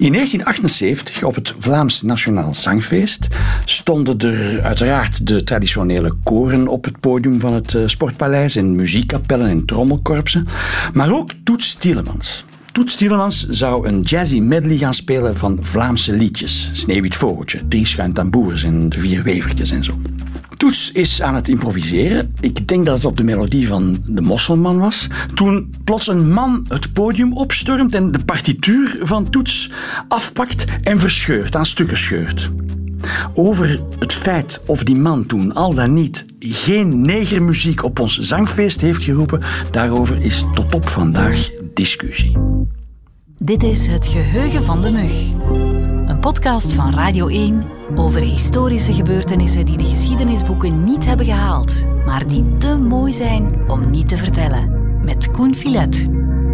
In 1978, op het Vlaams Nationaal Zangfeest, stonden er uiteraard de traditionele koren op het podium van het eh, Sportpaleis en muziekkapellen en trommelkorpsen, maar ook Toets Tielemans. Toets Tielemans zou een jazzy medley gaan spelen van Vlaamse liedjes. Sneeuwwit Vogeltje, Drie Schuin Tamboers en De Vier Wevertjes en zo. Toets is aan het improviseren. Ik denk dat het op de melodie van de Mosselman was. Toen plots een man het podium opstormt en de partituur van Toets afpakt en verscheurt, aan stukken scheurt. Over het feit of die man toen al dan niet geen negermuziek op ons zangfeest heeft geroepen, daarover is tot op vandaag discussie. Dit is Het Geheugen van de Mug. Podcast van Radio 1 over historische gebeurtenissen die de geschiedenisboeken niet hebben gehaald, maar die te mooi zijn om niet te vertellen. Met Koen Filet.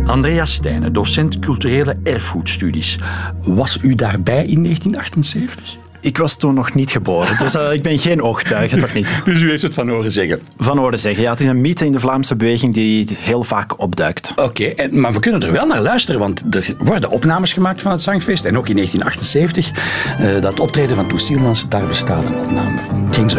Andrea Stijnen, docent culturele erfgoedstudies. Was u daarbij in 1978? Ik was toen nog niet geboren, dus uh, ik ben geen oogtuige, toch niet. Dus u heeft het van horen zeggen? Van horen zeggen, ja. Het is een mythe in de Vlaamse beweging die heel vaak opduikt. Oké, okay, maar we kunnen er wel naar luisteren, want er worden opnames gemaakt van het Zangfeest. En ook in 1978, uh, dat optreden van Toes Stielmans, daar bestaat een opname van. Ging zo.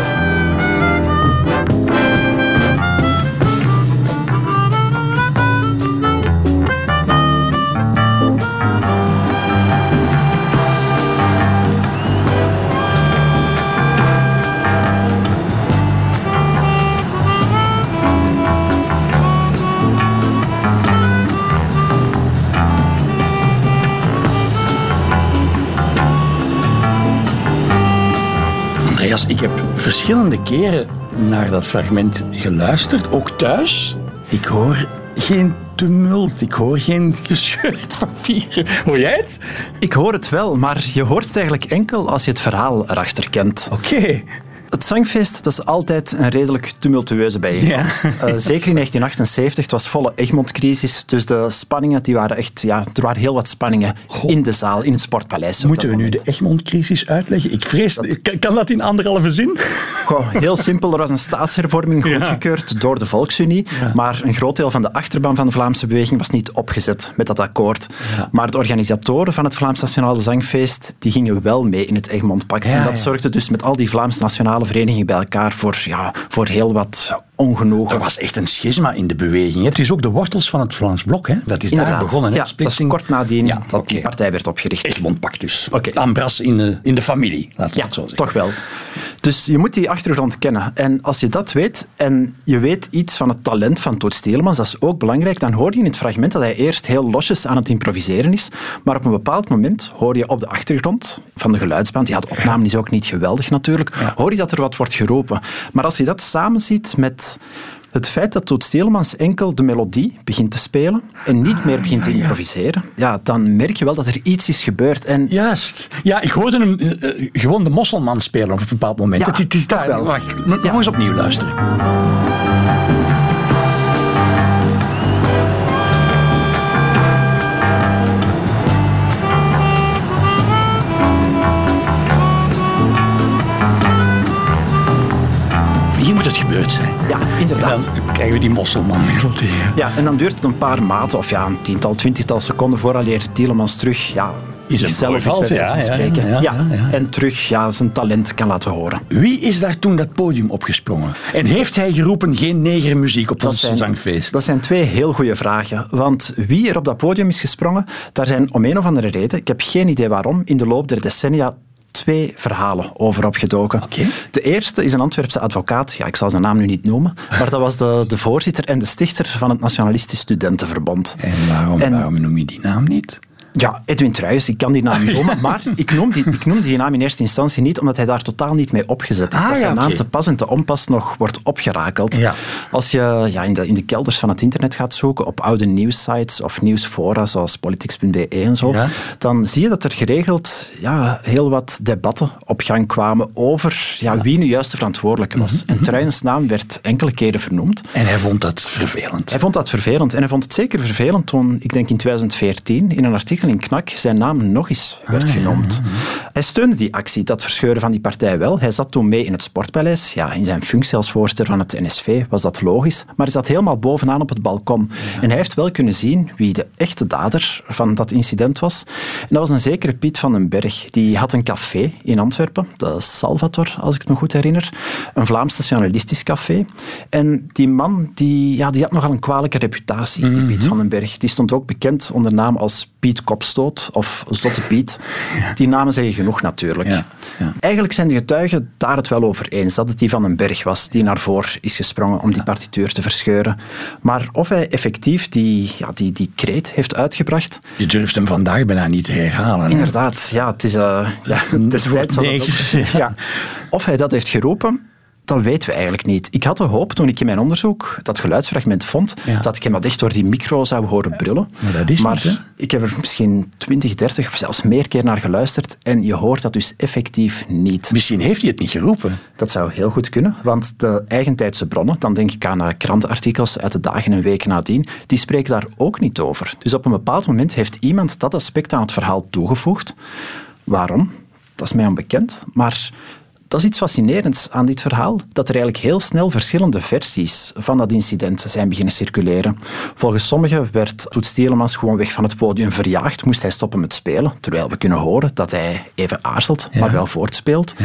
Ik heb verschillende keren naar dat fragment geluisterd, ook thuis. Ik hoor geen tumult, ik hoor geen gescheurd papier. Hoor jij het? Ik hoor het wel, maar je hoort het eigenlijk enkel als je het verhaal erachter kent. Oké. Okay. Het zangfeest dat is altijd een redelijk tumultueuze bijeenkomst. Ja. Uh, zeker in 1978, het was volle Egmond-crisis, dus de spanningen die waren echt... Ja, er waren heel wat spanningen in de zaal, in het Sportpaleis. Moeten we nu de Egmond-crisis uitleggen? Ik vrees... Dat... Kan, kan, dat in anderhalve zin? Goh, heel simpel, er was een staatshervorming goedgekeurd ja. door de Volksunie, ja. maar een groot deel van de achterban van de Vlaamse beweging was niet opgezet met dat akkoord. Maar de organisatoren van het Vlaams Nationale Zangfeest die gingen wel mee in het Egmond-pact. en dat zorgde dus met al die Vlaams nationale verenigingen bij elkaar voor, ja, voor heel wat ongenoegen. Er was echt een schisma in de beweging. Het is ook de wortels van het Vlaams Blok. Hè? Dat is Inderdaad. daar begonnen. Hè? Ja, Splitsing. Dat is kort nadien ja, dat okay. die partij werd opgericht. Egmond Pact dus. Okay. Ambras in de, in de familie, laten we ja, het zo zeggen. toch wel. Dus je moet die achtergrond kennen. En als je dat weet en je weet iets van het talent van Toet Stelemans, dat is ook belangrijk, dan hoor je in het fragment dat hij eerst heel losjes aan het improviseren is, maar op een bepaald moment hoor je op de achtergrond van de geluidsband, ja, de opname is ook niet geweldig natuurlijk, ja. hoor je dat er wat wordt geroepen. Maar als je dat samenziet met het feit dat Toet Stelemans enkel de melodie begint te spelen en niet meer begint te improviseren, ja, dan merk je wel dat er iets is gebeurd. En Juist. Ja, ik hoorde hem uh, gewoon de mosselman spelen op een bepaald moment. Ja, het is daar wel. Wacht, nog ja. eens opnieuw luisteren. Inderdaad. En dan krijgen we die mosselman-melodie. Ja, en dan duurt het een paar maanden, of ja, een tiental, twintigtal seconden vooraleer Tielemans terug ja, is zichzelf vals, ja, ja, spreken. Ja, ja, ja, En terug ja, zijn talent kan laten horen. Wie is daar toen dat podium opgesprongen? En heeft hij geroepen geen negermuziek op Dat ons zijn- zangfeest? Dat zijn twee heel goede vragen. Want wie er op dat podium is gesprongen, daar zijn om een of andere reden, ik heb geen idee waarom, in de loop der decennia twee verhalen over opgedoken. De eerste is een Antwerpse advocaat, ja, ik zal zijn naam nu niet noemen, maar dat was de, de voorzitter en de stichter van het Nationalistisch Studentenverbond. En waarom, En- waarom noem je die naam niet? Ja, Edwin Truijs, ik kan die naam noemen, maar ik noem, die, ik noem die naam in eerste instantie niet omdat hij daar totaal niet mee opgezet is. Ah, dat ja, zijn naam te pas en te onpas nog wordt opgerakeld. Ja. Als je ja, in, de, in de kelders van het internet gaat zoeken op oude nieuwssites of nieuwsfora zoals politics.be en zo, Ja. dan zie je dat er geregeld ja, heel wat debatten op gang kwamen over ja, wie nu juist de verantwoordelijke was. Mhm, En Truijns naam werd enkele keren vernoemd. En hij vond dat vervelend. Hij vond dat vervelend. En hij vond het zeker vervelend toen, ik denk in 2014, in een artikel in Knak, zijn naam nog eens werd genoemd. Hij steunde die actie, dat verscheuren van die partij wel. Hij zat toen mee in het Sportpaleis. Ja, in zijn functie als voorzitter van het NSV was dat logisch. Maar hij zat helemaal bovenaan op het balkon. En hij heeft wel kunnen zien wie de echte dader van dat incident was. En dat was een zekere Piet van den Berg. Die had een café in Antwerpen, de Salvator, als ik het me goed herinner. Een Vlaams nationalistisch café. En die man die, ja, die had nogal een kwalijke reputatie, die Piet van den Berg. Die stond ook bekend onder naam als Piet Kopstoot of Zotte Piet. Die namen zeggen genoeg natuurlijk. Ja, ja. Eigenlijk zijn de getuigen daar het wel over eens dat het die van den Berg was die naar voren is gesprongen om die partituur te verscheuren. Maar of hij effectief die, ja, die, die kreet heeft uitgebracht... Je durft hem vandaag bijna niet te herhalen. hè? Inderdaad, ja, het is... eh ja, dat ook- ja. Of hij dat heeft geroepen, dat weten we eigenlijk niet. Ik had de hoop, toen ik in mijn onderzoek dat geluidsfragment vond, Ja. dat ik hem dat echt door die micro zou horen brullen. Maar dat is maar niet, ik heb er misschien 20, 30 of zelfs meer keer naar geluisterd en je hoort dat dus effectief niet. Misschien heeft hij het niet geroepen. Dat zou heel goed kunnen, want de eigentijdse bronnen, dan denk ik aan eh, krantenartikels uit de dagen en weken nadien, die spreken daar ook niet over. Dus op een bepaald moment heeft iemand dat aspect aan het verhaal toegevoegd. Waarom? Dat is mij onbekend, maar dat is iets fascinerends aan dit verhaal, dat er eigenlijk heel snel verschillende versies van dat incident zijn beginnen circuleren. Volgens sommigen werd Toets Tielemans gewoon weg van het podium verjaagd, moest hij stoppen met spelen, terwijl we kunnen horen dat hij even aarzelt, maar wel voortspeelt.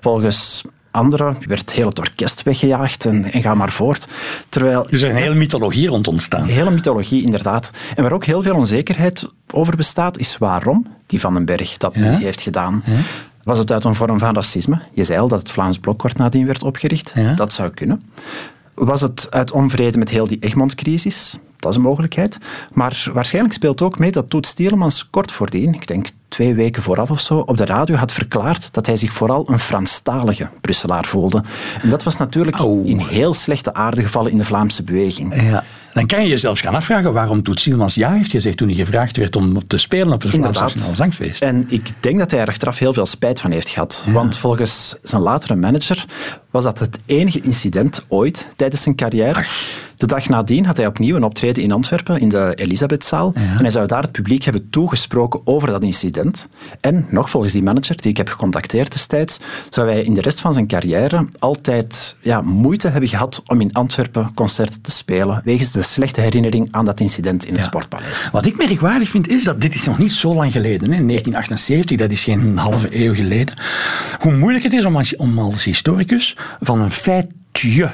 Volgens anderen werd heel het orkest weggejaagd en, en ga maar voort. Terwijl Er is een hele mythologie rond ontstaan. een hele mythologie, inderdaad. En waar ook heel veel onzekerheid over bestaat, is waarom die Van den Berg dat nu Ja? heeft gedaan. Was het uit een vorm van racisme? Je zei al dat het Vlaams Blokkort nadien werd opgericht. Ja. Dat zou kunnen. Was het uit onvrede met heel die Egmond-crisis? Dat is een mogelijkheid. Maar waarschijnlijk speelt ook mee dat Toets Tielemans kort voordien, ik denk twee weken vooraf of zo, op de radio had verklaard dat hij zich vooral een Franstalige Brusselaar voelde. En dat was natuurlijk in heel slechte aarde gevallen in de Vlaamse beweging. Ja. Dan kan je jezelf gaan afvragen waarom Toet Sielmans ja heeft gezegd toen hij gevraagd werd om te spelen op het Vlaams. Nationaal Zangfeest. En ik denk dat hij er achteraf heel veel spijt van heeft gehad. Want volgens zijn latere manager was dat het enige incident ooit tijdens zijn carrière. Ach. De dag nadien had hij opnieuw een optreden in Antwerpen in de Elisabethzaal. En hij zou daar het publiek hebben toegesproken over dat incident. En nog volgens die manager die ik heb gecontacteerd destijds, zou hij in de rest van zijn carrière altijd ja, moeite hebben gehad om in Antwerpen concerten te spelen, wegens de slechte herinnering aan dat incident in het Ja. Sportpaleis. Wat ik merkwaardig vind, is dat dit is nog niet zo lang geleden. Hè? 1978, dat is geen halve eeuw geleden. Hoe moeilijk het is om als, om als historicus van een feitje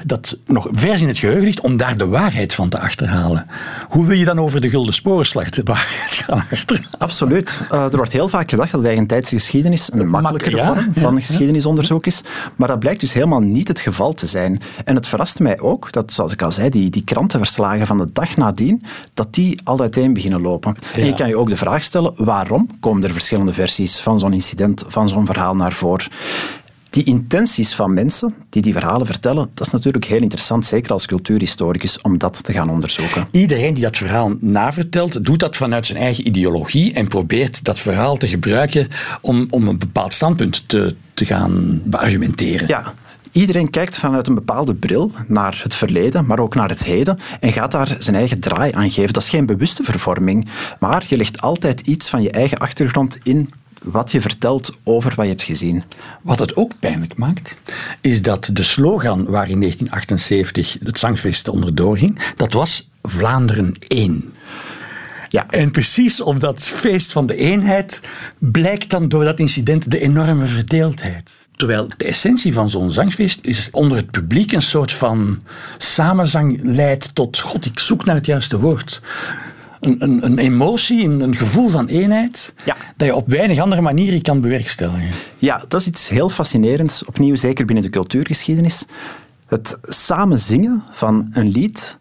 dat nog vers in het geheugen ligt, om daar de waarheid van te achterhalen. Hoe wil je dan over de Gulden Sporenslag de waarheid gaan achterhalen? Absoluut. Eh, er wordt heel vaak gedacht dat de eigentijdse geschiedenis een makkelijkere ja, vorm van ja. geschiedenisonderzoek is. Maar dat blijkt dus helemaal niet het geval te zijn. En het verraste mij ook dat, zoals ik al zei, die, die krantenverslagen van de dag nadien, dat die al uiteen beginnen lopen. En je kan je ook de vraag stellen, waarom komen er verschillende versies van zo'n incident, van zo'n verhaal naar voren? Die intenties van mensen die die verhalen vertellen, dat is natuurlijk heel interessant, zeker als cultuurhistoricus, om dat te gaan onderzoeken. Iedereen die dat verhaal navertelt, doet dat vanuit zijn eigen ideologie en probeert dat verhaal te gebruiken om, om een bepaald standpunt te, te gaan beargumenteren. Ja, iedereen kijkt vanuit een bepaalde bril naar het verleden, maar ook naar het heden en gaat daar zijn eigen draai aan geven. Dat is geen bewuste vervorming, maar je legt altijd iets van je eigen achtergrond in wat je vertelt over wat je hebt gezien. Wat het ook pijnlijk maakt, is dat de slogan waar in 1978 het zangfeest onderdoor ging, dat was Vlaanderen één. Ja, En precies op dat feest van de eenheid blijkt dan door dat incident de enorme verdeeldheid. Terwijl de essentie van zo'n zangfeest is onder het publiek een soort van samenzang leidt tot, god, ik zoek naar het juiste woord. Een, een, een emotie, een, een gevoel van eenheid, Ja. dat je op weinig andere manieren kan bewerkstelligen. Ja, dat is iets heel fascinerends, opnieuw zeker binnen de cultuurgeschiedenis. Het samen zingen van een lied,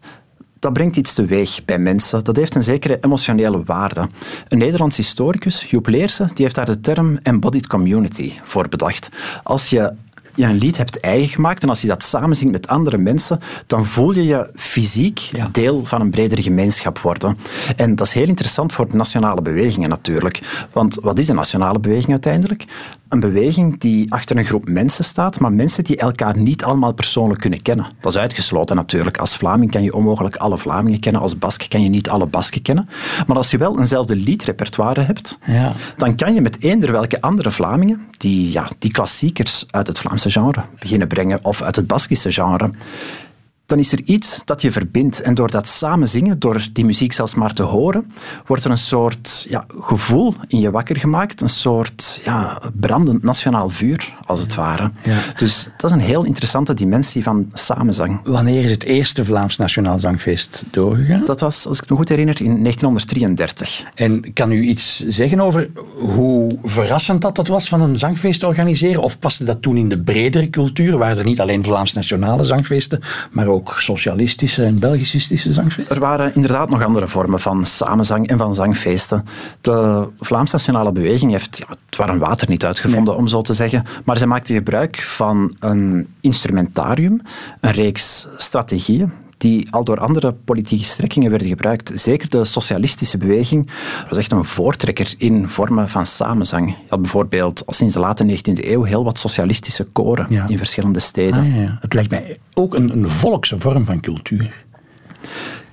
dat brengt iets teweeg bij mensen. Dat heeft een zekere emotionele waarde. Een Nederlands historicus, Joep Leersen, die heeft daar de term embodied community voor bedacht. Als je je een lied hebt eigen gemaakt en als je dat samen zingt met andere mensen, dan voel je je fysiek Ja. deel van een bredere gemeenschap worden. En dat is heel interessant voor de nationale bewegingen natuurlijk. Want wat is een nationale beweging uiteindelijk? Een beweging die achter een groep mensen staat, maar mensen die elkaar niet allemaal persoonlijk kunnen kennen. Dat is uitgesloten natuurlijk. Als Vlaming kan je onmogelijk alle Vlamingen kennen, als Bask kan je niet alle Basken kennen. Maar als je wel eenzelfde liedrepertoire hebt, ja. dan kan je met eender welke andere Vlamingen, die, ja, die klassiekers uit het Vlaamse genre beginnen brengen of uit het Baskische genre, dan is er iets dat je verbindt. En door dat samen zingen, door die muziek zelfs maar te horen, wordt er een soort ja, gevoel in je wakker gemaakt. Een soort ja, brandend nationaal vuur, als het ware. Ja. Dus dat is een heel interessante dimensie van samenzang. Wanneer is het eerste Vlaams Nationaal Zangfeest doorgegaan? Dat was, als ik me goed herinner, in 1933. En kan u iets zeggen over hoe verrassend dat, dat was van een zangfeest te organiseren? Of paste dat toen in de bredere cultuur? Waren er niet alleen Vlaams Nationale Zangfeesten, maar ook ook socialistische en Belgicistische zangfeesten? Er waren inderdaad nog andere vormen van samenzang en van zangfeesten. De Vlaams Nationale Beweging heeft ja, het warm water niet uitgevonden, om zo te zeggen. Maar zij maakte gebruik van een instrumentarium, een reeks strategieën die al door andere politieke strekkingen werden gebruikt. Zeker de socialistische beweging was echt een voortrekker in vormen van samenzang. Je had bijvoorbeeld al sinds de late 19e eeuw heel wat socialistische koren in verschillende steden. Ah, ja. Het lijkt mij ook een, een volkse vorm van cultuur.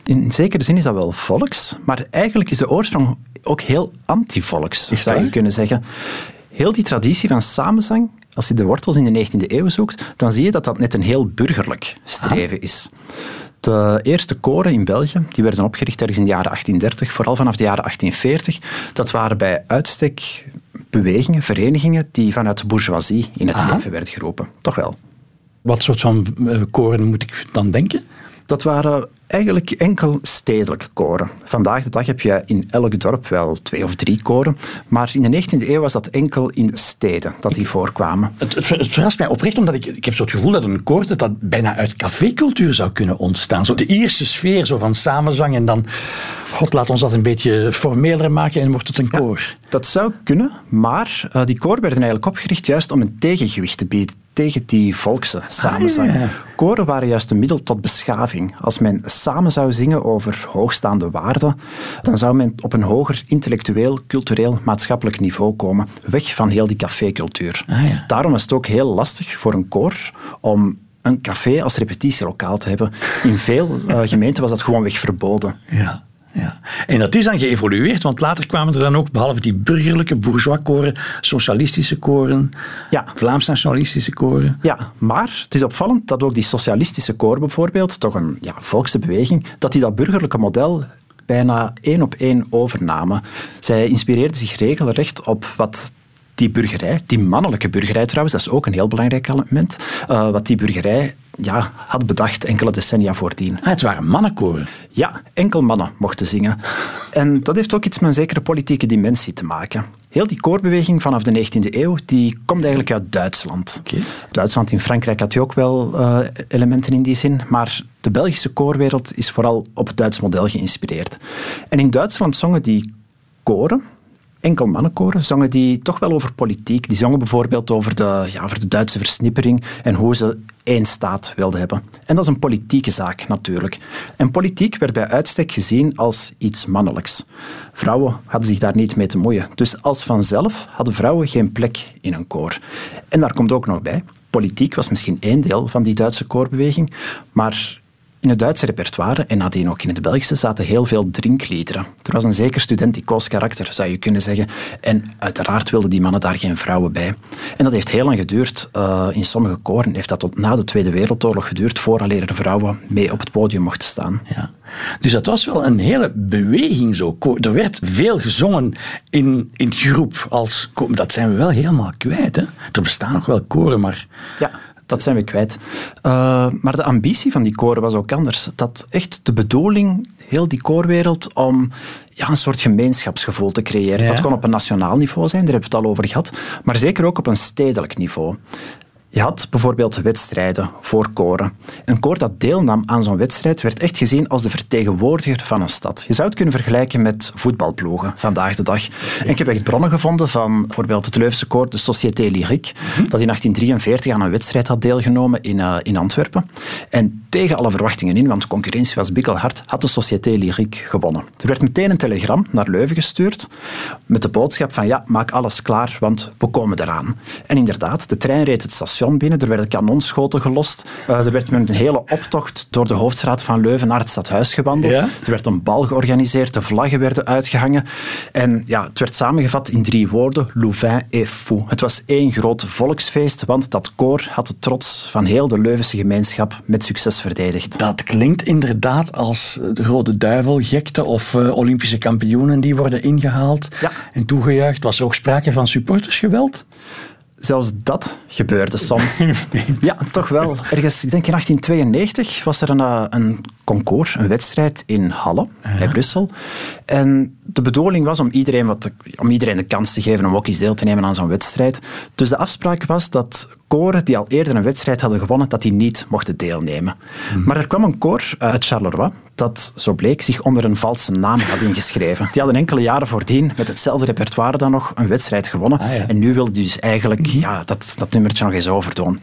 In zekere zin is dat wel volks, maar eigenlijk is de oorsprong ook heel anti-volks, zou je kunnen zeggen. Heel die traditie van samenzang, als je de wortels in de 19e eeuw zoekt, dan zie je dat dat net een heel burgerlijk streven is. De eerste koren in België, die werden opgericht ergens in de jaren 1830, vooral vanaf de jaren 1840. Dat waren bij uitstek bewegingen, verenigingen die vanuit de bourgeoisie in het leven werden geroepen. Toch wel. Wat soort van eh, koren moet ik dan denken? Dat waren eigenlijk enkel stedelijke koren. Vandaag de dag heb je in elk dorp wel twee of drie koren, maar in de 19e eeuw was dat enkel in steden dat die voorkwamen. Het, het, verrast mij oprecht, omdat ik, ik heb zo het gevoel dat een koor dat, dat bijna uit cafécultuur zou kunnen ontstaan. Zo de Ierse sfeer zo van samenzang en dan, god laat ons dat een beetje formeler maken en wordt het een koor. dat zou kunnen, maar uh, die koor werden eigenlijk opgericht juist om een tegengewicht te bieden tegen die volkse samenzang. Ah, Koren waren juist een middel tot beschaving. Als men samen zou zingen over hoogstaande waarden, dan zou men op een hoger intellectueel, cultureel, maatschappelijk niveau komen, weg van heel die cafécultuur. Ah, ja. Daarom is het ook heel lastig voor een koor om een café als repetitielokaal te hebben. In veel uh, gemeenten was dat gewoonweg verboden. Ja. Ja. En dat is dan geëvolueerd, want later kwamen er dan ook, behalve die burgerlijke bourgeois-koren, socialistische koren, ja. Vlaams-nationalistische koren. Ja, maar het is opvallend dat ook die socialistische koren bijvoorbeeld, toch een ja, volkse beweging, dat die dat burgerlijke model bijna één op één overnamen. Zij inspireerden zich regelrecht op wat die burgerij, die mannelijke burgerij trouwens, dat is ook een heel belangrijk element, uh, wat die burgerij ja, had bedacht enkele decennia voordien. Ah, het waren mannenkoren? Ja, enkel mannen mochten zingen. En dat heeft ook iets met een zekere politieke dimensie te maken. Heel die koorbeweging vanaf de 19e eeuw, die komt eigenlijk uit Duitsland. Okay. Duitsland in Frankrijk had je ook wel uh, elementen in die zin, maar de Belgische koorwereld is vooral op het Duits model geïnspireerd. En in Duitsland zongen die koren, enkel mannenkoren zongen die toch wel over politiek. Die zongen bijvoorbeeld over de, ja, over de Duitse versnippering en hoe ze één staat wilden hebben. En dat is een politieke zaak natuurlijk. En politiek werd bij uitstek gezien als iets mannelijks. Vrouwen hadden zich daar niet mee te moeien. Dus als vanzelf hadden vrouwen geen plek in een koor. En daar komt ook nog bij, politiek was misschien één deel van die Duitse koorbeweging, maar in het Duitse repertoire en nadien ook in het Belgische zaten heel veel drinkliederen. Er was een zeker studenticoos karakter, zou je kunnen zeggen. En uiteraard wilden die mannen daar geen vrouwen bij. En dat heeft heel lang geduurd. Uh, in sommige koren heeft dat tot na de Tweede Wereldoorlog geduurd, vooraleer er vrouwen mee op het podium mochten staan. Ja. Dus dat was wel een hele beweging zo. Er werd veel gezongen in, in groep. Als, dat zijn we wel helemaal kwijt. Hè? Er bestaan nog wel koren, maar... Ja dat zijn we kwijt. Uh, maar de ambitie van die koren was ook anders. Dat echt de bedoeling, heel die koorwereld, om ja, een soort gemeenschapsgevoel te creëren. Dat kon op een nationaal niveau zijn, daar hebben we het al over gehad, maar zeker ook op een stedelijk niveau. Je had bijvoorbeeld wedstrijden voor koren. Een koor dat deelnam aan zo'n wedstrijd werd echt gezien als de vertegenwoordiger van een stad. Je zou het kunnen vergelijken met voetbalploegen vandaag de dag. En ik heb echt bronnen gevonden van bijvoorbeeld het Leuvense koor, de Société Lyrique, dat in 1843 aan een wedstrijd had deelgenomen in, uh, in Antwerpen. En tegen alle verwachtingen in, want concurrentie was bikkelhard, had de Société Lyrique gewonnen. Er werd meteen een telegram naar Leuven gestuurd met de boodschap van ja, maak alles klaar, want we komen eraan. En inderdaad, de trein reed het station binnen, er werden kanonschoten gelost, uh, er werd met een hele optocht door de hoofdstraat van Leuven naar het stadhuis gewandeld. Er werd een bal georganiseerd, de vlaggen werden uitgehangen. En ja, het werd samengevat in drie woorden, Louvain et fou. Het was één groot volksfeest, want dat koor had de trots van heel de Leuvense gemeenschap met succes verdedigd. Dat klinkt inderdaad als de Rode Duivel, gekte of uh, Olympische kampioenen die worden ingehaald en toegejuicht. Was er ook sprake van supportersgeweld? Zelfs dat gebeurde soms. ja, toch wel. Ergens, ik denk in 1892 was er een, eh, een concours, een wedstrijd in Halle, bij Brussel. En de bedoeling was om iedereen, wat, om iedereen de kans te geven om ook eens deel te nemen aan zo'n wedstrijd. Dus de afspraak was dat koren die al eerder een wedstrijd hadden gewonnen, dat die niet mochten deelnemen. Mhm. Maar er kwam een koor uit Charleroi dat, zo bleek, zich onder een valse naam had ingeschreven. Die hadden enkele jaren voordien met hetzelfde repertoire dan nog een wedstrijd gewonnen. Ah, en nu wilde dus eigenlijk mhm. ja, dat, dat nummertje nog eens overdoen.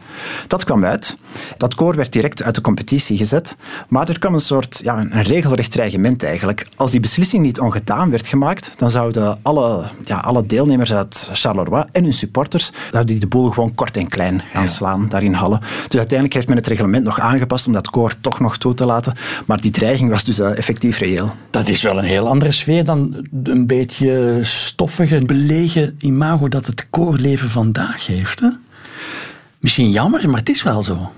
Dat kwam uit. Dat koor werd direct uit de competitie gezet. Maar er kwam een soort ja, een regelrecht dreigement eigenlijk. Als die beslissing niet ongedaan werd gemaakt, dan zouden alle, ja, alle deelnemers uit Charleroi en hun supporters zouden die de boel gewoon kort en klein gaan slaan daar in Halle. Dus uiteindelijk heeft men het reglement nog aangepast om dat koor toch nog toe te laten. Maar die dreiging was dus uh, effectief reëel. Dat is wel een heel andere sfeer dan een beetje stoffige, belegen imago dat het koorleven vandaag heeft. Hè? Misschien jammer, maar het is wel zo.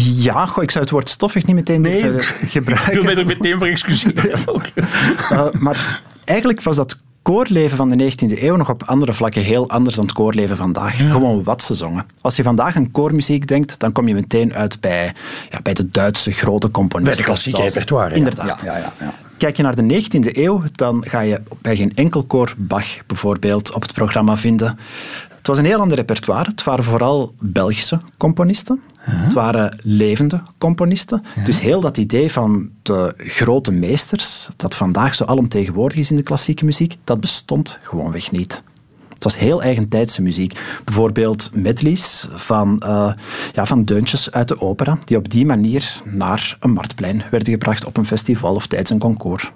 Ja, goh, ik zou het woord stoffig niet meteen nee, gebruiken. Ik wil mij er meteen voor excuseren. uh, maar eigenlijk was dat koorleven van de 19e eeuw nog op andere vlakken heel anders dan het koorleven vandaag. Gewoon wat ze zongen. Als je vandaag aan koormuziek denkt, dan kom je meteen uit bij, ja, bij de Duitse grote componisten. Bij de klassieke repertoire. Inderdaad. Ja, ja, ja, Kijk je naar de 19e eeuw, dan ga je bij geen enkel koor Bach bijvoorbeeld op het programma vinden. Het was een heel ander repertoire. Het waren vooral Belgische componisten. Het waren levende componisten. Dus heel dat idee van de grote meesters, dat vandaag zo alomtegenwoordig is in de klassieke muziek, dat bestond gewoonweg niet. Het was heel eigentijdse muziek. Bijvoorbeeld medleys van, uh, ja, van deuntjes uit de opera, die op die manier naar een marktplein werden gebracht op een festival of tijdens een concours.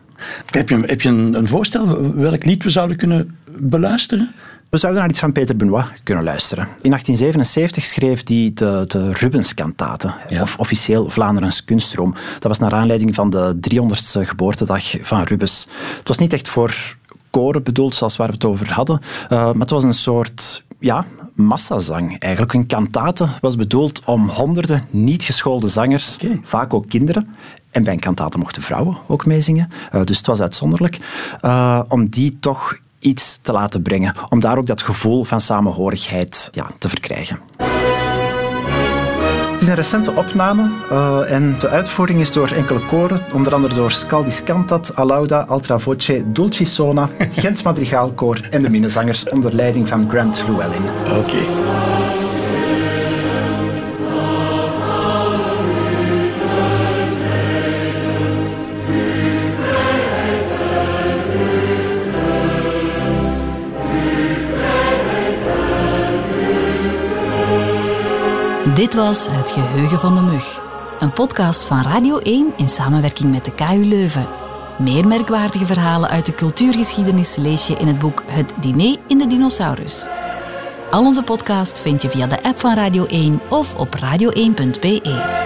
Heb je, heb je een, een voorstel welk lied we zouden kunnen beluisteren? We zouden naar iets van Peter Benoit kunnen luisteren. In 1877 schreef hij de, de Rubens-kantaten, of officieel Vlaanderens kunststroom. Dat was naar aanleiding van de 300ste geboortedag van Rubens. Het was niet echt voor koren bedoeld, zoals waar we het over hadden, uh, maar het was een soort ja, massazang eigenlijk. Een kantate was bedoeld om honderden niet geschoolde zangers, vaak ook kinderen, en bij een kantate mochten vrouwen ook meezingen, uh, dus het was uitzonderlijk, uh, om die toch iets te laten brengen. Om daar ook dat gevoel van samenhorigheid ja, te verkrijgen. Het is een recente opname uh, en de uitvoering is door enkele koren, onder andere door Scaldis Cantat, Alauda, Altra Voce, Dulcisona, Gens Madrigaalkoor en de minnezangers onder leiding van Grant Llewellyn. Oké. Dit was Het Geheugen van de Mug. Een podcast van Radio 1 in samenwerking met de KU Leuven. Meer merkwaardige verhalen uit de cultuurgeschiedenis lees je in het boek Het Diner in de Dinosaurus. Al onze podcast vind je via de app van Radio 1 of op radio1.be.